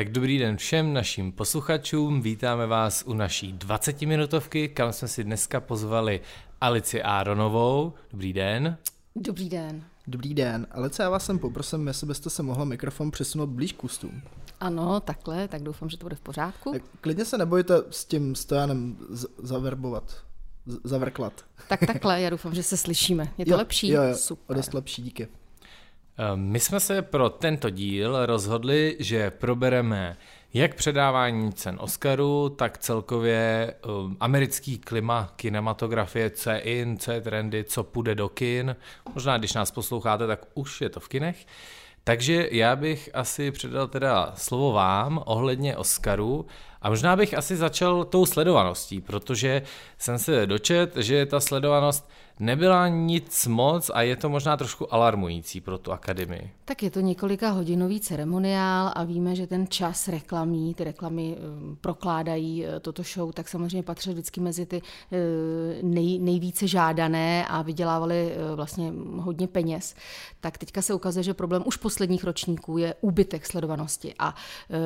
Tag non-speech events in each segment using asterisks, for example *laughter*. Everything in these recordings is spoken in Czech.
Tak dobrý den všem našim posluchačům, vítáme vás u naší 20-minutovky, kam jsme si dneska pozvali Alici Áronovou. Dobrý den. Dobrý den. Dobrý den, Alice, já vás sem poprosím, jestli byste se mohla mikrofon přesunout blíž k ústům. Ano, takhle, tak doufám, že to bude v pořádku. Tak klidně se nebojte s tím stojanem z- zaverbovat, z- zavrklat. Tak takhle, já doufám, že se slyšíme. Je to jo, lepší? Jo, jo, Super. o dost lepší, díky. Ehm, my jsme se pro tento díl rozhodli, že probereme jak předávání cen Oscaru, tak celkově um, americký klima kinematografie, co je in, co je trendy, co půjde do kin. Možná, když nás posloucháte, tak už je to v kinech. Takže já bych asi předal teda slovo vám ohledně Oscaru a možná bych asi začal tou sledovaností, protože jsem se dočet, že ta sledovanost nebyla nic moc a je to možná trošku alarmující pro tu akademii. Tak je to několika hodinový ceremoniál a víme, že ten čas reklamí, ty reklamy um, prokládají uh, toto show, tak samozřejmě patří vždycky mezi ty uh, nej, nejvíce žádané a vydělávali vlastně hodně peněz. Tak teďka se ukazuje, že problém už posledních ročníků je úbytek sledovanosti a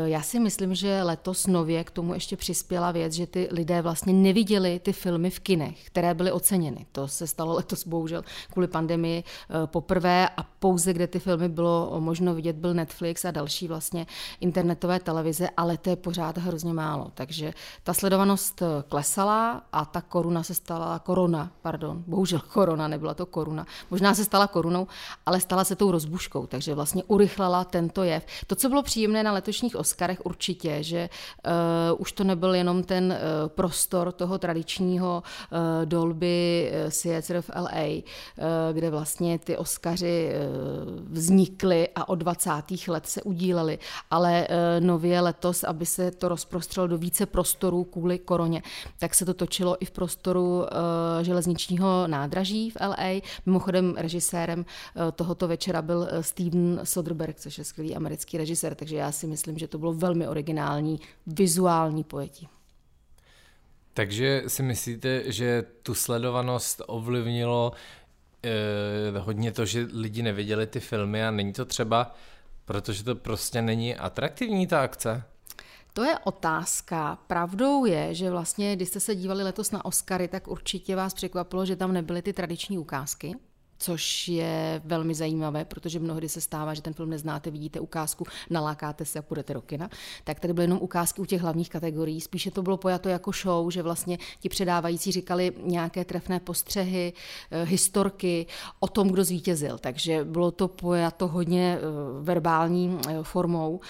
já si myslím, že letos nově k tomu ještě přispěla věc, že ty lidé vlastně neviděli ty filmy v kinech, které byly oceněny. To se stalo letos bohužel kvůli pandemii poprvé a pouze kde ty filmy bylo možno vidět, byl Netflix a další vlastně internetové televize, ale to je pořád hrozně málo. Takže ta sledovanost klesala a ta koruna se stala, korona, pardon, bohužel *laughs* korona, nebyla to koruna, možná se stala korunou, ale stala se tou rozbuškou, takže vlastně urychlala tento jev. To, co bylo příjemné na letošních Oscarech určitě, že uh, už to nebyl jenom ten uh, prostor toho tradičního uh, Dolby Theatre v LA, uh, kde vlastně ty Oscaři uh, vznikly a od 20. let se udílely, ale uh, nově letos, aby se to rozprostřelo do více prostorů kvůli koroně, tak se to točilo i v prostoru železničního nádraží v LA. Mimochodem režisérem tohoto večera byl Steven Soderbergh, což je skvělý americký režisér, takže já si myslím, že to bylo velmi originální vizuální pojetí. Takže si myslíte, že tu sledovanost ovlivnilo eh, hodně to, že lidi neviděli ty filmy a není to třeba, protože to prostě není atraktivní ta akce? To je otázka. Pravdou je, že vlastně, když jste se dívali letos na Oscary, tak určitě vás překvapilo, že tam nebyly ty tradiční ukázky což je velmi zajímavé, protože mnohdy se stává, že ten film neznáte, vidíte ukázku, nalákáte se a půjdete do kina. Tak tady byly jenom ukázky u těch hlavních kategorií. Spíše to bylo pojato jako show, že vlastně ti předávající říkali nějaké trefné postřehy, historky o tom, kdo zvítězil. Takže bylo to pojato hodně verbální formou.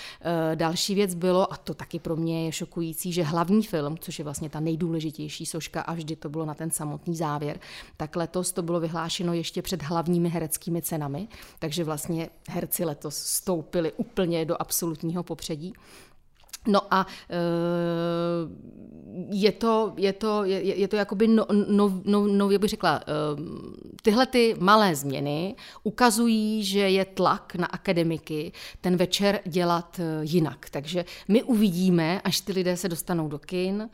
Další věc bylo, a to taky pro mě je šokující, že hlavní film, což je vlastně ta nejdůležitější soška a vždy to bylo na ten samotný závěr, tak letos to bylo vyhlášeno ještě před hlavními hereckými cenami, takže vlastně herci letos stoupili úplně do absolutního popředí. No a je to, je to, je, je to jakoby, no, no, no, no, jak bych řekla, tyhle ty malé změny ukazují, že je tlak na akademiky ten večer dělat jinak. Takže my uvidíme, až ty lidé se dostanou do kin,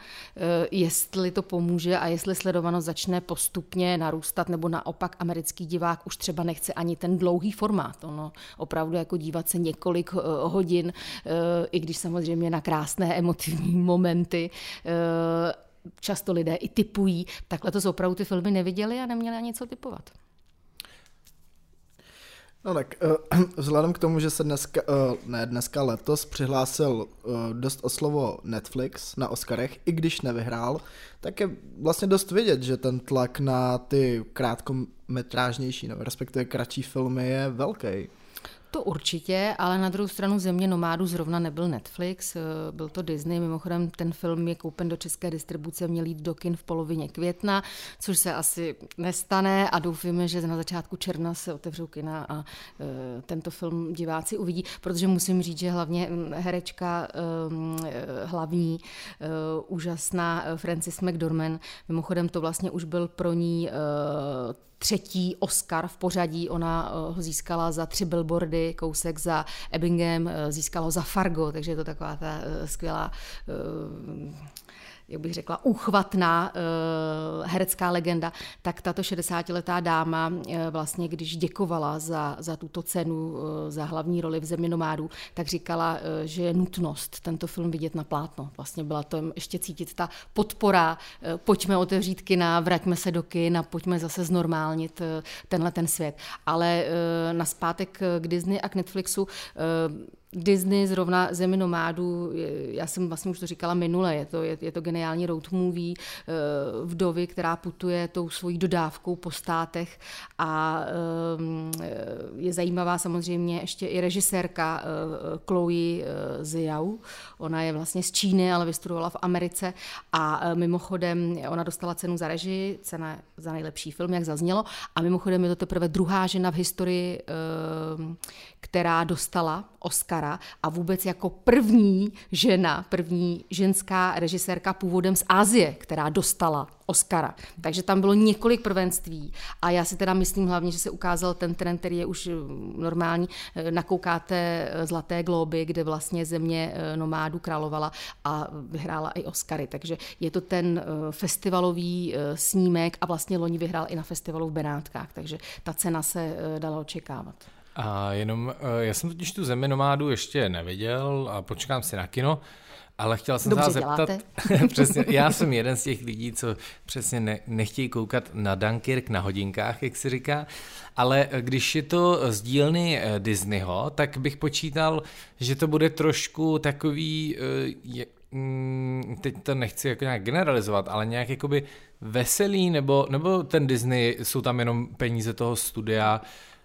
jestli to pomůže a jestli sledovanost začne postupně narůstat, nebo naopak americký divák už třeba nechce ani ten dlouhý formát. Ono opravdu jako dívat se několik hodin, i když samozřejmě na krásné emotivní momenty. Často lidé i typují, takhle to opravdu ty filmy neviděli a neměli ani co typovat. No tak, *clears throat* vzhledem k tomu, že se dneska, ne dneska, letos přihlásil dost o slovo Netflix na Oscarech, i když nevyhrál, tak je vlastně dost vidět, že ten tlak na ty krátkometrážnější, nebo respektive kratší filmy je velký. To určitě, ale na druhou stranu země nomádů zrovna nebyl Netflix, byl to Disney. Mimochodem ten film je koupen do české distribuce, měl jít do kin v polovině května, což se asi nestane a doufíme, že na začátku června se otevřou kina a tento film diváci uvidí, protože musím říct, že hlavně herečka hlavní, úžasná Francis McDormand, mimochodem to vlastně už byl pro ní třetí Oscar v pořadí. Ona ho získala za tři billboardy, kousek za Ebbingham, získala ho za Fargo, takže je to taková ta skvělá jak bych řekla, uchvatná herecká legenda, tak tato 60-letá dáma vlastně, když děkovala za, za tuto cenu, za hlavní roli v Zemi nomádů, tak říkala, že je nutnost tento film vidět na plátno. Vlastně byla to ještě cítit ta podpora, pojďme otevřít kina, vraťme se do kina, pojďme zase znormálnit tenhle ten svět. Ale na zpátek k Disney a k Netflixu Disney, zrovna Zemi nomádů, já jsem vlastně už to říkala minule, je to, je, je to geniální road movie eh, vdovy, která putuje tou svojí dodávkou po státech a eh, je zajímavá samozřejmě ještě i režisérka eh, Chloe Zhao. Ona je vlastně z Číny, ale vystudovala v Americe a mimochodem ona dostala cenu za režii, cena za nejlepší film, jak zaznělo a mimochodem je to teprve druhá žena v historii, která dostala Oscara a vůbec jako první žena, první ženská režisérka původem z Asie, která dostala Oscara. Takže tam bylo několik prvenství a já si teda myslím hlavně, že se ukázal ten trend, který je už mm, normální. Eh, nakoukáte eh, Zlaté globy, kde vlastně země eh, nomádu královala a vyhrála i Oscary. Takže je to ten festivalový snímek a vlastně loni vyhrál i na festivalu v Benátkách, takže ta cena se dala očekávat. A jenom, eh, já jsem totiž tu zemi nomádu ještě neviděl a počkám si na kino, ale chtěl jsem Dobře se zeptat, *laughs* přesně, já jsem jeden z těch lidí, co přesně ne, nechtějí koukat na Dunkirk na hodinkách, jak se říká, ale eh, když je to z dílny eh, Disneyho, tak bych počítal, že to bude trošku takový, je, mm, teď to nechci jako nějak generalizovat, ale nějak jakoby veselý, nebo, nebo ten Disney, jsou tam jenom peníze toho studia,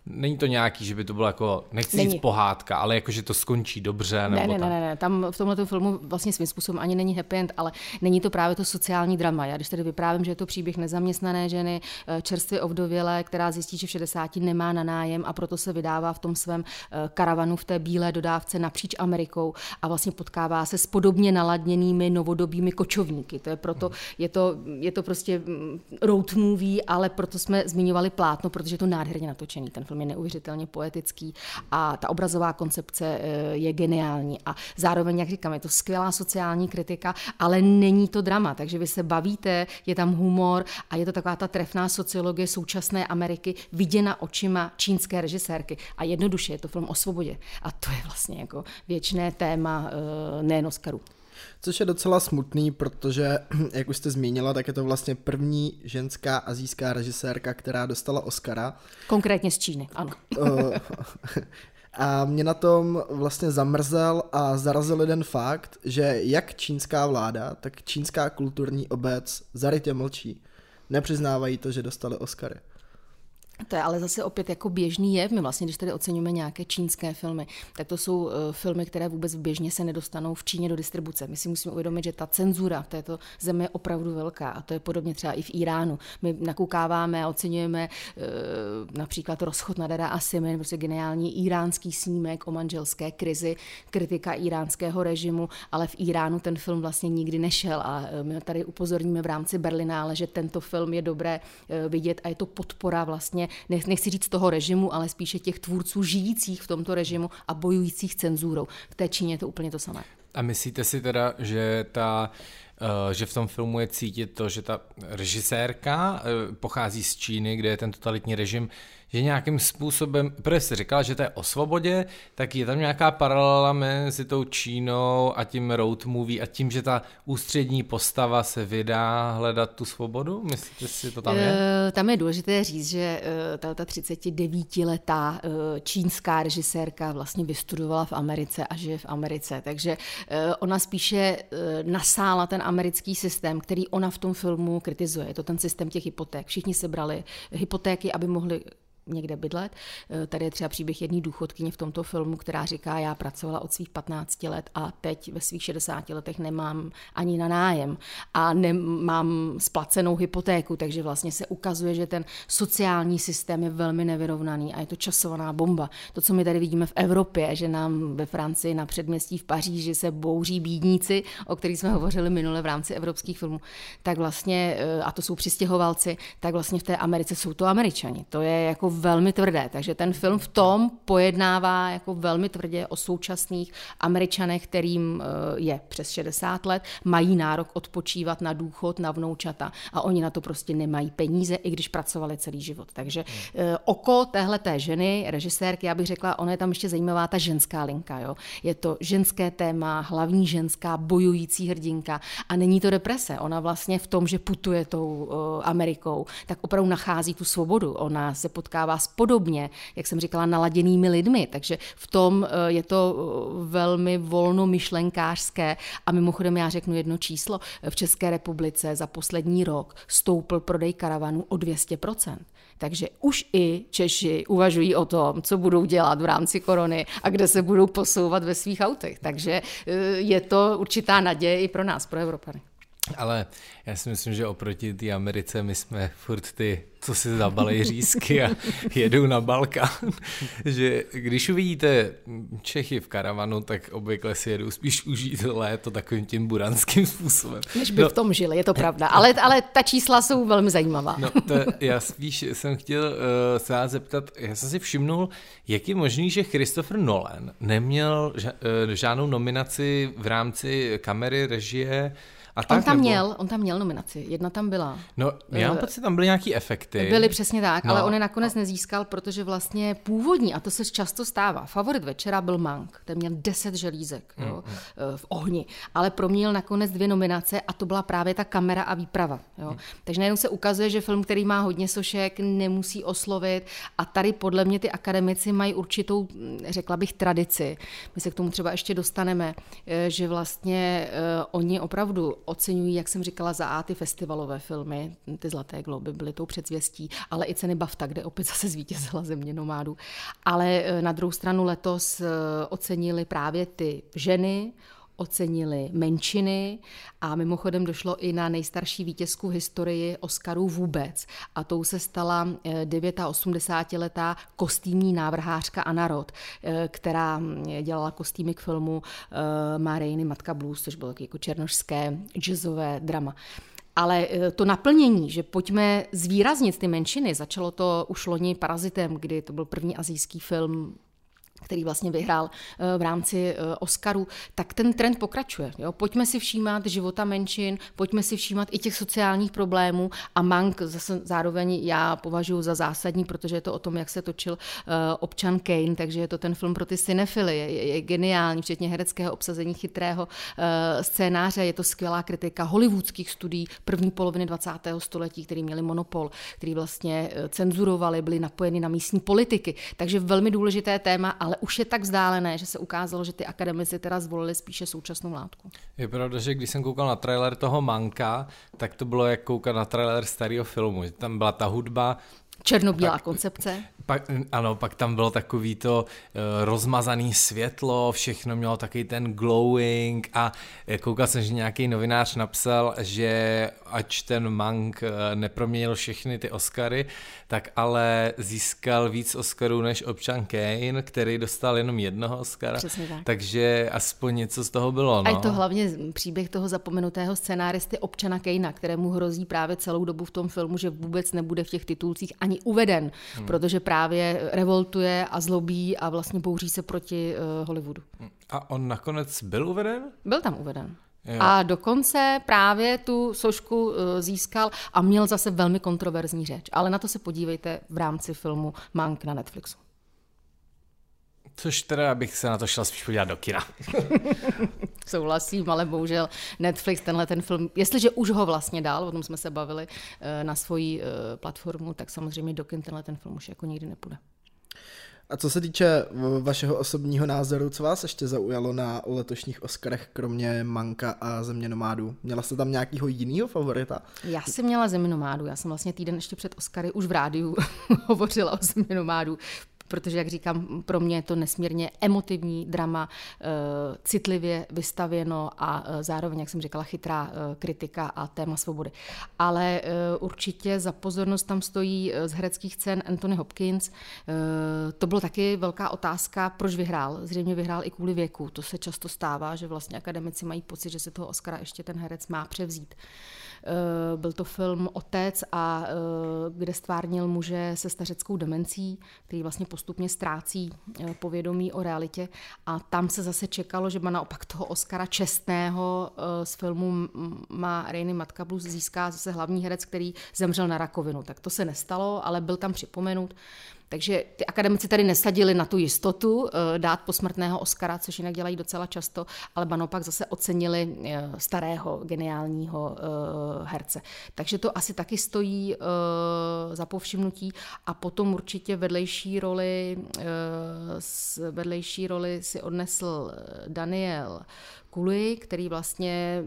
Není to nějaký, že by to bylo jako, nechci není. říct pohádka, ale jako, že to skončí dobře? Nebo ne, ne, ne, ne, tam v tomhle filmu vlastně svým způsobem ani není happy end, ale není to právě to sociální drama. Já když tady vyprávím, že je to příběh nezaměstnané ženy, eh, čerstvě ovdovělé, která zjistí, že v 60 nemá na nájem a proto se vydává v tom svém eh, karavanu v té bílé dodávce napříč Amerikou a vlastně potkává se s podobně naladněnými novodobými kočovníky. To je proto, je to, je to prostě mm, road movie, ale proto jsme zmiňovali plátno, protože je to nádherně natočený ten film film je neuvěřitelně poetický a ta obrazová koncepce eh, je geniální. A zároveň, jak říkám, je to skvělá sociální kritika, ale není to drama, takže vy se bavíte, je tam humor a je to taková ta trefná sociologie současné Ameriky viděna očima čínské režisérky. A jednoduše je to film o svobodě. A to je vlastně jako věčné téma eh, nejen Oscaru. Což je docela smutný, protože, *clears throat* jak už jste zmínila, tak je to vlastně první ženská azijská režisérka, která dostala Oscara. Konkrétně z Číny, ano. *laughs* A mě na tom vlastně zamrzel a zarazil jeden fakt, že jak čínská vláda, tak čínská kulturní obec zarytě mlčí. Nepřiznávají to, že dostali Oscary. To je ale zase opět jako běžný jev. My vlastně, když tady oceňujeme nějaké čínské filmy, tak to jsou uh, filmy, které vůbec běžně se nedostanou v Číně do distribuce. My si musíme uvědomit, že ta cenzura v této zemi je opravdu velká a to je podobně třeba i v Iránu. My nakoukáváme a oceňujeme uh, například rozchod na Dada Asimin, prostě geniální iránský snímek o manželské krizi, kritika iránského režimu, ale v Iránu ten film vlastně nikdy nešel a uh, my tady upozorníme v rámci Berlinále, že tento film je dobré vidět a je to podpora vlastně nechci říct toho režimu, ale spíše těch tvůrců žijících v tomto režimu a bojujících cenzurou. V té Číně je to úplně to samé. A myslíte si teda, že ta že v tom filmu je cítit to, že ta režisérka eh, pochází z Číny, kde je ten totalitní režim, že nějakým způsobem, protože jsi říkal, že to je o svobodě, tak je tam nějaká paralela mezi tou Čínou a tím road movie a tím, že ta ústřední postava se vydá hledat tu svobodu? Myslíte si, to tam je? Uh, tam je důležité říct, že ta, ta 39-letá uh, čínská režisérka vlastně vystudovala v Americe a žije v Americe, takže ona spíše nasála ten americký systém, který ona v tom filmu kritizuje. Je to ten systém těch hypoték. Všichni se brali hypotéky, aby mohli někde bydlet. Eh, tady je třeba příběh jedné důchodkyně v tomto filmu, která říká, já pracovala od svých 15 let a teď ve svých 60 letech nemám ani na nájem a nemám splacenou hypotéku, takže vlastně se ukazuje, že ten sociální systém je velmi nevyrovnaný a je to časovaná bomba. To, co my tady vidíme v Evropě, že nám ve Francii na předměstí v Paříži se bouří bídníci, o kterých jsme hovořili minule v rámci evropských filmů, tak vlastně, eh, a to jsou přistěhovalci, tak vlastně v té Americe jsou to Američani. To je jako velmi tvrdé. Takže ten film v tom pojednává jako velmi tvrdě o současných američanech, kterým eh, je přes 60 let, mají nárok odpočívat na důchod, na vnoučata a oni na to prostě nemají peníze, i když pracovali celý život. Takže eh, oko téhle té ženy, režisérky, já bych řekla, ona je tam ještě zajímavá ta ženská linka. Jo? Je to ženské téma, hlavní ženská, bojující hrdinka a není to deprese. Ona vlastně v tom, že putuje tou uh, Amerikou, tak opravdu nachází tu svobodu. Ona se potkává s podobně, jak jsem říkala, naladěnými lidmi, takže v tom uh, je to uh, velmi volnomyšlenkářské a mimochodem já řeknu jedno číslo. V České republice za poslední rok stoupl prodej karavanů o 200%. Takže už i Češi uvažují o tom, co budou dělat v rámci korony a kde se budou posouvat ve svých autech. Takže je to určitá naděje i pro nás, pro Evropany. Ale já si myslím, že oproti té Americe my jsme furt ty, co si zabalej řízky a *laughs* jedou na Balkán. že když uvidíte Čechy v karavanu, tak obvykle si jedou spíš užít léto takovým tím buranským způsobem. Než by no, v tom žili, je to pravda. Ale, ale ta čísla jsou velmi zajímavá. no, to, já spíš jsem chtěl uh, se vás zeptat, já jsem si všimnul, jak je možný, že Christopher Nolan neměl ža, uh, žádnou nominaci v rámci kamery, režie, a tak, on tam nebo... měl, on tam měl nominaci, jedna tam byla. No, já mám eh, pocit, tam byly nějaký efekty. Byly přesně tak, no. ale on je nakonec nezískal, protože vlastně původní, a to se často stává, favorit večera byl Mank, ten měl 10 želízek mm, jo, mm. v ohni, ale proměnil nakonec dvě nominace a to byla právě ta kamera a výprava. Jo. Mm. Takže najednou se ukazuje, že film, který má hodně sošek, nemusí oslovit a tady podle mě ty akademici mají určitou, řekla bych, tradici. My se k tomu třeba ještě dostaneme, eh, že vlastně oni opravdu oceňují, jak jsem říkala, za A ty festivalové filmy, ty Zlaté globy byly tou předzvěstí, ale i ceny BAFTA, kde opět zase zvítězila Země nomádů. Ale eh, na druhou stranu letos eh, ocenili právě ty ženy, ocenili menšiny a mimochodem došlo i na nejstarší vítězku v historii Oscarů vůbec. A tou se stala 89-letá eh, kostýmní návrhářka Anna Roth, eh, která hm, dělala kostýmy k filmu eh, Marejny Matka Blues, což bylo jako černožské jazzové drama. Ale to naplnění, že pojďme zvýraznit ty menšiny, začalo to už loni Parazitem, kdy to byl první azijský film který vlastně vyhrál eh, v rámci eh, Oscaru, tak ten trend pokračuje. Jo? Pojďme si všímat života menšin, pojďme si všímat i těch sociálních problémů a Mank zase zároveň já považuji za zásadní, protože je to o tom, jak se točil uh, občan Kane, takže je to ten film pro ty cinefily, je, je, geniální, včetně hereckého obsazení chytrého scénáře, je to skvělá kritika hollywoodských studií první poloviny 20. století, který měli monopol, který vlastně cenzurovali, byli napojeni na místní politiky, takže velmi důležité téma, ale už je tak vzdálené, že se ukázalo, že ty akademici teda zvolili spíše současnou látku. Je pravda, že když jsem koukal na trailer toho Manka, tak to bylo jak koukat na trailer starého filmu. Tam byla ta hudba, Černobílá pak, koncepce. Pak, ano, pak tam bylo takový to uh, rozmazaný světlo, všechno mělo takový ten glowing a eh, koukal jsem, že nějaký novinář napsal, že ač ten Mank uh, neproměnil všechny ty Oscary, tak ale získal víc Oscarů než občan Kane, který dostal jenom jednoho Oscara. Přesně tak. Takže aspoň něco z toho bylo. No. A je to hlavně příběh toho zapomenutého scenáristy občana Kanea, kterému hrozí právě celou dobu v tom filmu, že vůbec nebude v těch titulcích ani uveden, hmm. protože právě revoltuje a zlobí a vlastně bouří se proti uh, Hollywoodu. A on nakonec byl uveden? Byl tam uveden. Jo. A dokonce právě tu sošku eh, získal a měl zase velmi kontroverzní řeč. Ale na to se podívejte v rámci filmu Mank na Netflixu. Což teda bych se na to šel spíš podívat do kina. *laughs* Souhlasím, ale bohužel Netflix tenhle ten film, jestliže už ho vlastně dál, o tom jsme se bavili eh, na svoji eh, platformu, tak samozřejmě do kin tenhle ten film už jako nikdy nepůjde. A co se týče vašeho osobního názoru, co vás ještě zaujalo na letošních Oscarech, kromě Manka a Země nomádů? Měla jste tam nějakýho jiného favorita? Já jsem měla Země nomádů. Já jsem vlastně týden ještě před Oscary už v rádiu *laughs* hovořila o Země nomádů protože, jak říkám, pro mě je to nesmírně emotivní drama, eh, citlivě vystavěno a eh, zároveň, jak jsem říkala, chytrá eh, kritika a téma svobody. Ale určitě za pozornost tam stojí z hereckých cen Anthony Hopkins. To bylo taky velká otázka, proč vyhrál. Zřejmě vyhrál i kvůli věku. To se často stává, že vlastně akademici mají pocit, že se toho Oscara ještě ten herec má převzít. Byl to film Otec, a kde stvárnil muže se stařeckou demencí, který vlastně postupně ztrácí povědomí o realitě. A tam se zase čekalo, že má naopak toho Oscara čestného z filmu má Rainy Matka Plus získá zase hlavní herec, který zemřel na rakovinu. Tak to se nestalo, ale byl tam připomenut. Takže ty akademici tady nesadili na tu jistotu eh, dát posmrtného Oscara, což jinak dělají docela často, ale ba pak zase ocenili eh, starého geniálního eh, herce. Takže to asi taky stojí za povšimnutí a potom určitě vedlejší roli, vedlejší roli si odnesl Daniel Kuli, který vlastně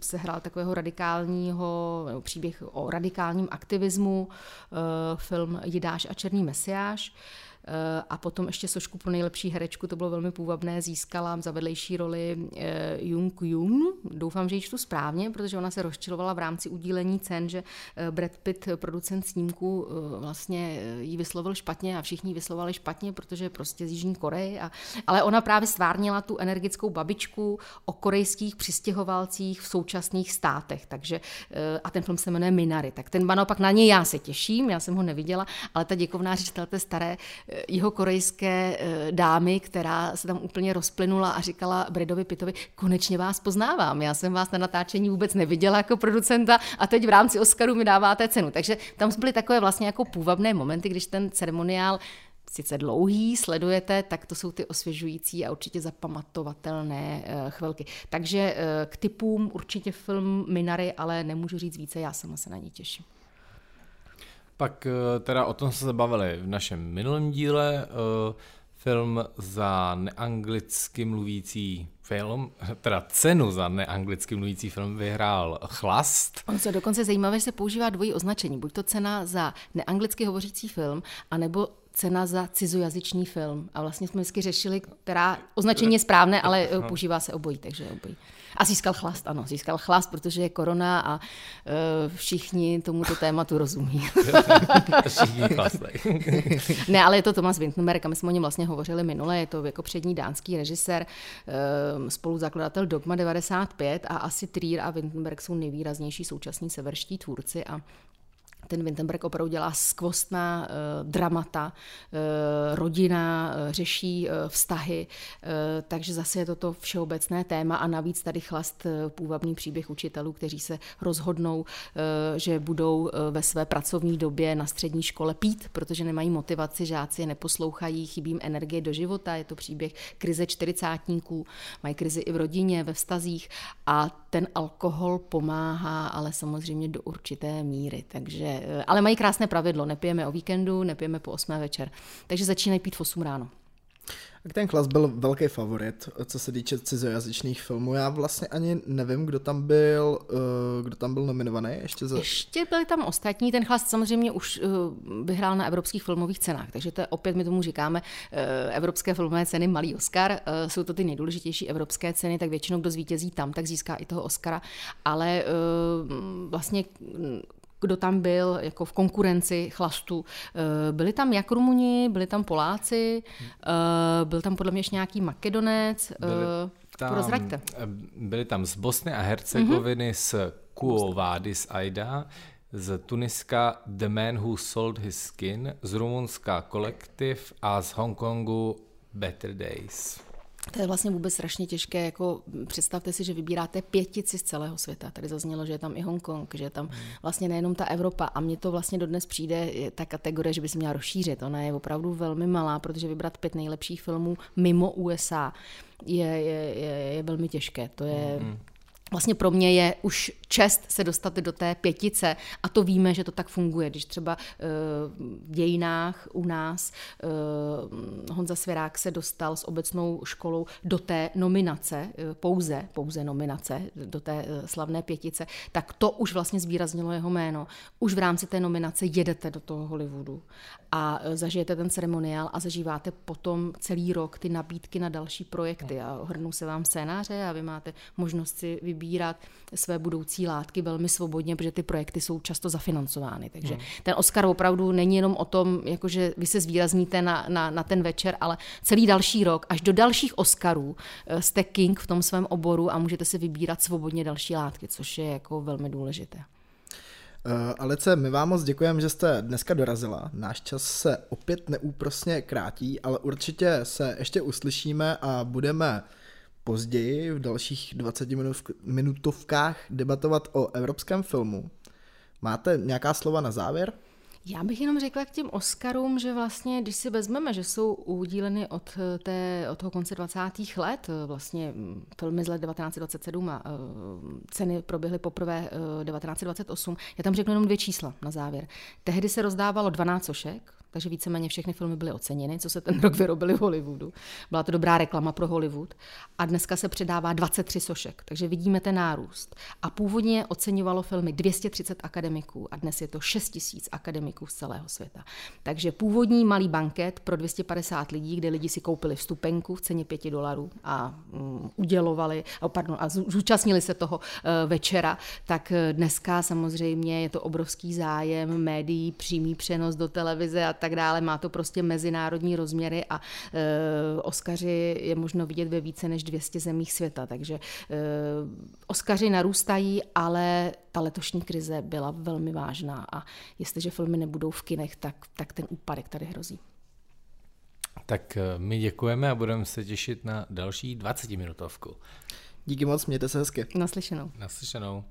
se hrál takového radikálního, příběh o radikálním aktivismu, eh, film Jidáš a Černý mesiáš. Eh, a potom ještě sošku pro nejlepší herečku, to bylo velmi půvabné, získala za vedlejší roli eh, Jung Jung. Doufám, že ji čtu správně, protože ona se rozčilovala v rámci udílení cen, že eh, Brad Pitt, producent snímku, vlastně ji vyslovil špatně a všichni vyslovali špatně, protože prostě z Jižní Koreje. A, ale ona právě stvárnila tu energickou babičku o korejských přistěhovalcích v současných státech. Takže, a ten film se jmenuje Minary. Tak ten naopak na něj já se těším, já jsem ho neviděla, ale ta děkovná řečitel té staré jeho korejské eh, dámy, která se tam úplně rozplynula a říkala Bredovi Pitovi, konečně vás poznávám, já jsem vás na natáčení vůbec neviděla jako producenta a teď v rámci Oscaru mi dáváte cenu. Takže tam byly takové vlastně jako půvabné momenty, když ten ceremoniál sice dlouhý, sledujete, tak to jsou ty osvěžující a určitě zapamatovatelné eh, chvilky. Takže eh, k typům určitě film Minary, ale nemůžu říct více, já sama se na ní těším. Pak eh, teda o tom se bavili v našem minulém díle. Eh, film za neanglicky mluvící film, *laughs* teda cenu za neanglicky mluvící film vyhrál Chlast. On se dokonce zajímavé, že se používá dvojí označení. Buď to cena za neanglicky hovořící film, anebo cena za cizojazyčný film. A vlastně jsme vždycky řešili, která označení je správné, ale eh, používá se obojí, takže obojí. A získal chlast, ano, získal chlast, protože je korona a uh, všichni tomuto tématu rozumí. *laughs* *laughs* ne, ale je to Thomas Windtenberg a my jsme o něm vlastně hovořili minule, je to jako přední dánský režisér, uh, spoluzakladatel Dogma 95 a asi Trier a Windtenberg jsou nejvýraznější současní severští tvůrci a ten Wittenberg opravdu dělá skvostná uh, dramata, uh, rodina, uh, řeší uh, vztahy, uh, takže zase je to to všeobecné téma a navíc tady chlast uh, půvabný příběh učitelů, kteří se rozhodnou, uh, že budou uh, ve své pracovní době na střední škole pít, protože nemají motivaci, žáci je neposlouchají, chybí jim energie do života, je to příběh krize čtyřicátníků, mají krizi i v rodině, ve vztazích a ten alkohol pomáhá, ale samozřejmě do určité míry, takže Eh, ale mají krásné pravidlo, nepijeme o víkendu, nepijeme po 8 večer. Takže začínají pít v 8 ráno. Ten klas byl velký favorit, co se týče cizojazyčných filmů. Já vlastně ani nevím, kdo tam byl, uh, kdo tam byl nominovaný. Ještě, za... ještě byli tam ostatní. Ten klas samozřejmě už uh, vyhrál na evropských filmových cenách, takže to je opět, my tomu říkáme, uh, evropské filmové ceny, malý Oscar. Jsou to ty nejdůležitější evropské ceny, tak většinou kdo zvítězí tam, tak získá i toho Oscara. Ale vlastně kdo tam byl jako v konkurenci chlastu. Eh, byli tam jak Rumuni, byli tam Poláci, eh, byl tam podle mě ještě nějaký Makedonec. Eh, byli tam, Prozraďte. Byli tam z Bosny a Hercegoviny, mm-hmm. z Kuovádis Aida, z Tuniska The Man Who Sold His Skin, z Rumunska Collective a z Hongkongu Better Days. To je vlastně vůbec strašně těžké, jako představte si, že vybíráte pětici z celého světa. Tady zaznělo, že je tam i Hongkong, že je tam hmm. vlastně nejenom ta Evropa a mně to vlastně dodnes přijde ta kategorie, že by se měla rozšířit. Ona je opravdu velmi malá, protože vybrat pět nejlepších filmů mimo USA je, je, je, je velmi těžké. To je, hmm vlastně pro mě je už čest se dostat do té pětice a to víme, že to tak funguje. Když třeba eh, v dějinách u nás eh, Honza Svěrák se dostal s obecnou školou do té nominace, eh, pouze, pouze nominace, do té slavné pětice, tak to už vlastně zvýraznilo jeho jméno. Už v rámci té nominace jedete do toho Hollywoodu a zažijete ten ceremoniál a zažíváte potom celý rok ty nabídky na další projekty a hrnou se vám scénáře a vy máte možnost si vybírat vybírat své budoucí látky velmi svobodně, protože ty projekty jsou často zafinancovány. Takže hmm. ten Oscar opravdu není jenom o tom, jakože vy se zvýrazníte na, na, na ten večer, ale celý další rok, až do dalších Oscarů eh, jste king v tom svém oboru a můžete si vybírat svobodně další látky, což je jako velmi důležité. Uh, Alice, my vám moc děkujeme, že jste dneska dorazila. Náš čas se opět neúprosně krátí, ale určitě se ještě uslyšíme a budeme později v dalších 20 minutovkách debatovat o evropském filmu. Máte nějaká slova na závěr? Já bych jenom řekla k těm Oscarům, že vlastně, když si vezmeme, že jsou udíleny od, eh, té, od toho konce 20. let, eh, vlastně mm, filmy z let 1927 a uh, ceny proběhly poprvé uh, 1928, já tam řeknu jenom dvě čísla na závěr. Tehdy se rozdávalo 12 sošek, takže víceméně všechny filmy byly oceněny, co se ten rok vyrobily v Hollywoodu. Byla to dobrá reklama pro Hollywood. A dneska se předává 23 sošek, takže vidíme ten nárůst. A původně oceňovalo filmy 230 akademiků a dnes je to 6 000 akademiků z celého světa. Takže původní malý banket pro 250 lidí, kde lidi si koupili vstupenku v ceně 5 dolarů a um, udělovali, oh, pardon, a zúčastnili se toho uh, večera, tak eh, dneska samozřejmě je to obrovský zájem médií, přímý přenos do televize a tak tak dále. Má to prostě mezinárodní rozměry a e, Oskaři je možno vidět ve více než 200 zemích světa, takže e, Oskaři narůstají, ale ta letošní krize byla velmi vážná a jestliže filmy nebudou v kinech, tak, tak ten úpadek tady hrozí. Tak e, my děkujeme a budeme se těšit na další 20 minutovku. Díky moc, mějte se hezky. Naslyšenou. Naslyšenou.